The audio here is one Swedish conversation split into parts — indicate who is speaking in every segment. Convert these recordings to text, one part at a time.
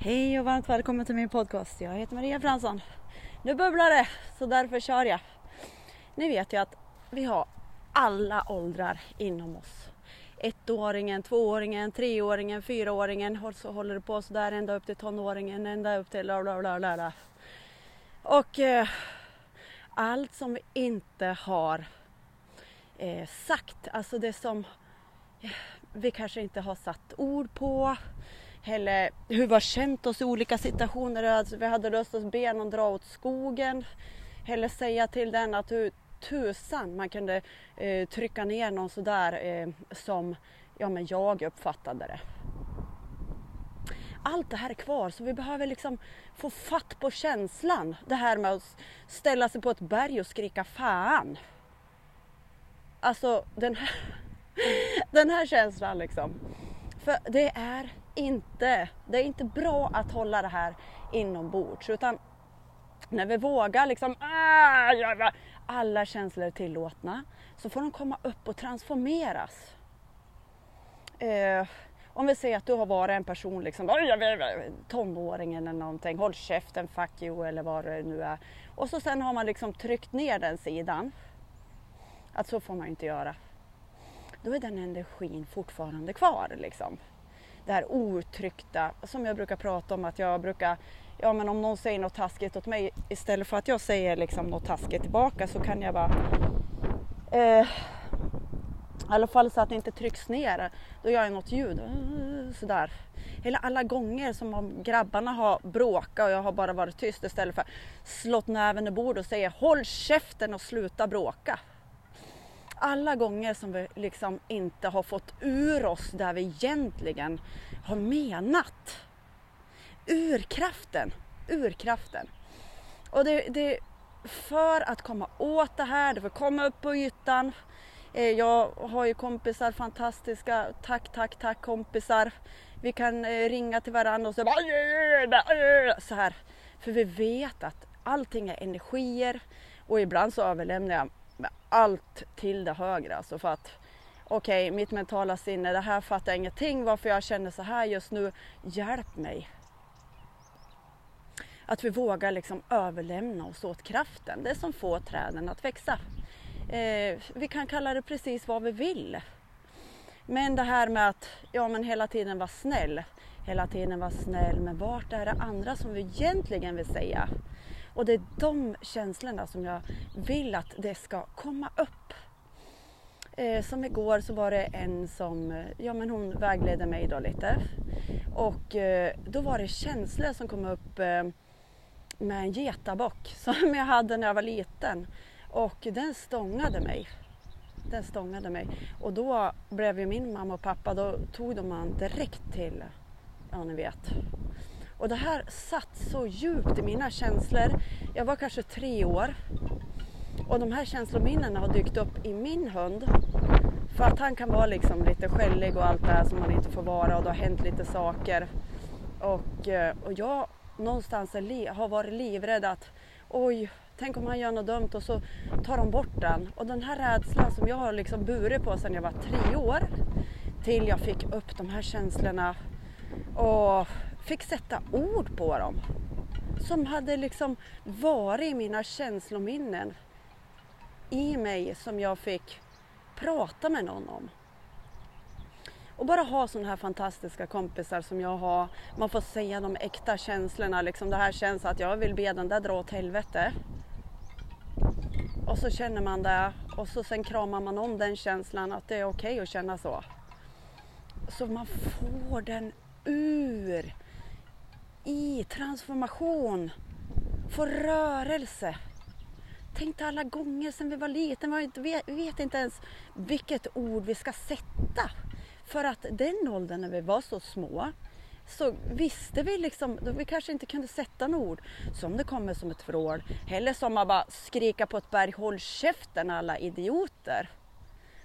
Speaker 1: Hej och varmt välkommen till min podcast. Jag heter Maria Fransson. Nu bubblar det, så därför kör jag. Ni vet ju att vi har alla åldrar inom oss. Ettåringen, tvååringen, treåringen, fyraåringen och så håller det på sådär ända upp till tonåringen, ända upp till bla bla bla bla. Och eh, allt som vi inte har eh, sagt, alltså det som eh, vi kanske inte har satt ord på eller hur vi har känt oss i olika situationer. Alltså vi hade lust att be någon dra åt skogen eller säga till den att hur tusan man kunde eh, trycka ner någon sådär eh, som ja, men jag uppfattade det. Allt det här är kvar så vi behöver liksom få fatt på känslan. Det här med att ställa sig på ett berg och skrika fan. Alltså den här, den här känslan liksom. För det är inte, det är inte bra att hålla det här inombords utan när vi vågar liksom, ah, alla känslor är tillåtna, så får de komma upp och transformeras. Eh, om vi säger att du har varit en person, liksom, tonåringen eller någonting, håll käften, fuck you eller vad det nu är. Och så sen har man liksom tryckt ner den sidan. Att så får man inte göra. Då är den energin fortfarande kvar liksom det här outtryckta som jag brukar prata om att jag brukar, ja men om någon säger något taskigt åt mig istället för att jag säger liksom något taskigt tillbaka så kan jag bara eh, i alla fall så att det inte trycks ner. Då gör jag något ljud. Sådär. Eller alla gånger som om grabbarna har bråkat och jag har bara varit tyst istället för slått näven i bordet och säger håll käften och sluta bråka alla gånger som vi liksom inte har fått ur oss det vi egentligen har menat. Urkraften, urkraften. Och det, det, för att komma åt det här, det får komma upp på ytan. Eh, jag har ju kompisar, fantastiska, tack, tack, tack kompisar. Vi kan eh, ringa till varandra och så bara, så här. För vi vet att allting är energier och ibland så överlämnar jag allt till det högre. Alltså för att okej, okay, mitt mentala sinne, det här fattar jag ingenting varför jag känner så här just nu. Hjälp mig. Att vi vågar liksom överlämna oss åt kraften. Det som får träden att växa. Eh, vi kan kalla det precis vad vi vill. Men det här med att ja, men hela tiden vara snäll. Hela tiden vara snäll, men vart är det andra som vi egentligen vill säga? Och det är de känslorna som jag vill att det ska komma upp. Eh, som igår så var det en som, eh, ja men hon vägledde mig då lite. Och eh, då var det känslor som kom upp eh, med en getabock som jag hade när jag var liten. Och den stångade mig. Den stångade mig. Och då blev ju min mamma och pappa, då tog de man direkt till, ja ni vet, och det här satt så djupt i mina känslor. Jag var kanske tre år och de här känslominnena har dykt upp i min hund. För att han kan vara liksom lite skällig och allt det här som man inte får vara och det har hänt lite saker. Och, eh, och jag någonstans är, har varit livrädd att oj, tänk om han gör något dumt och så tar de bort den. Och den här rädslan som jag har liksom burit på sedan jag var tre år till jag fick upp de här känslorna och fick sätta ord på dem. Som hade liksom varit i mina känslominnen i mig som jag fick prata med någon om. Och bara ha sådana här fantastiska kompisar som jag har. Man får säga de äkta känslorna. Liksom det här känns att jag vill be den där dra åt helvete. Och så känner man det och så sen kramar man om den känslan att det är okej okay att känna så. Så man får den ur i transformation, få rörelse. Tänk alla gånger sedan vi var liten, vi vet inte ens vilket ord vi ska sätta. För att den åldern när vi var så små så visste vi liksom, då vi kanske inte kunde sätta något ord. Som det kommer som ett vrål. Eller som att bara skrika på ett berg, håll käften alla idioter.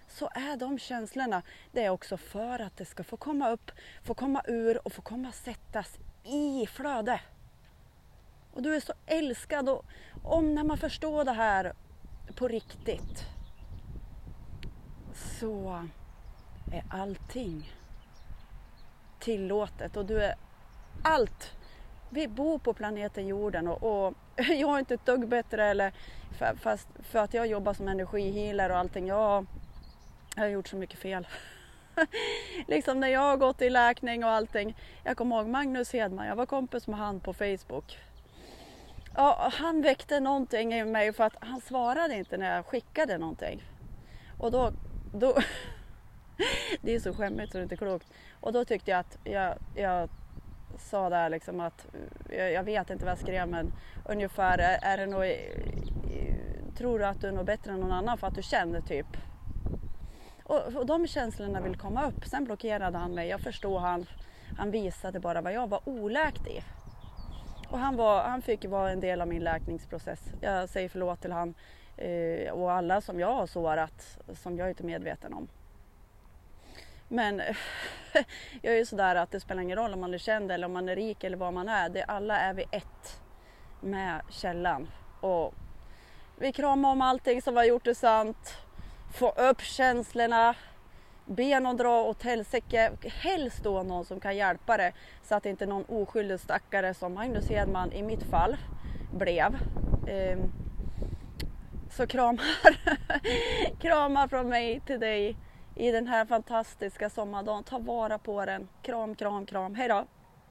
Speaker 1: Så är de känslorna, det är också för att det ska få komma upp, få komma ur och få komma sättas i flöde. Och du är så älskad och om när man förstår det här på riktigt så är allting tillåtet och du är allt vi bor på planeten jorden och, och jag är inte ett dugg bättre eller för, fast för att jag jobbar som energihealer och allting. Jag, jag har gjort så mycket fel. liksom när jag har gått i läkning och allting. Jag kommer ihåg Magnus Hedman, jag var kompis med han på Facebook. Ja, han väckte någonting i mig för att han svarade inte när jag skickade någonting. Och då, då det är så skämmigt så det är inte klokt. Och då tyckte jag att jag, jag sa där liksom att jag, jag, vet inte vad jag skrev men ungefär är det nog, tror du att du är något bättre än någon annan för att du känner typ. Och, och de känslorna vill komma upp. Sen blockerade han mig. Jag förstår han. Han visade bara vad jag var oläkt i. Och han, var, han fick vara en del av min läkningsprocess. Jag säger förlåt till han eh, och alla som jag har sårat som jag är inte medveten om. Men jag är ju sådär att det spelar ingen roll om man är känd eller om man är rik eller vad man är. Det, alla är vi ett med källan. Och vi kramar om allting som har gjort det sant. Få upp känslorna. Be någon dra åt helsike. Helst då någon som kan hjälpa dig så att inte någon oskyldig stackare som Magnus Hedman i mitt fall blev. Ehm, så kramar, kramar från mig till dig i den här fantastiska sommardagen. Ta vara på den. Kram, kram, kram. Hej då!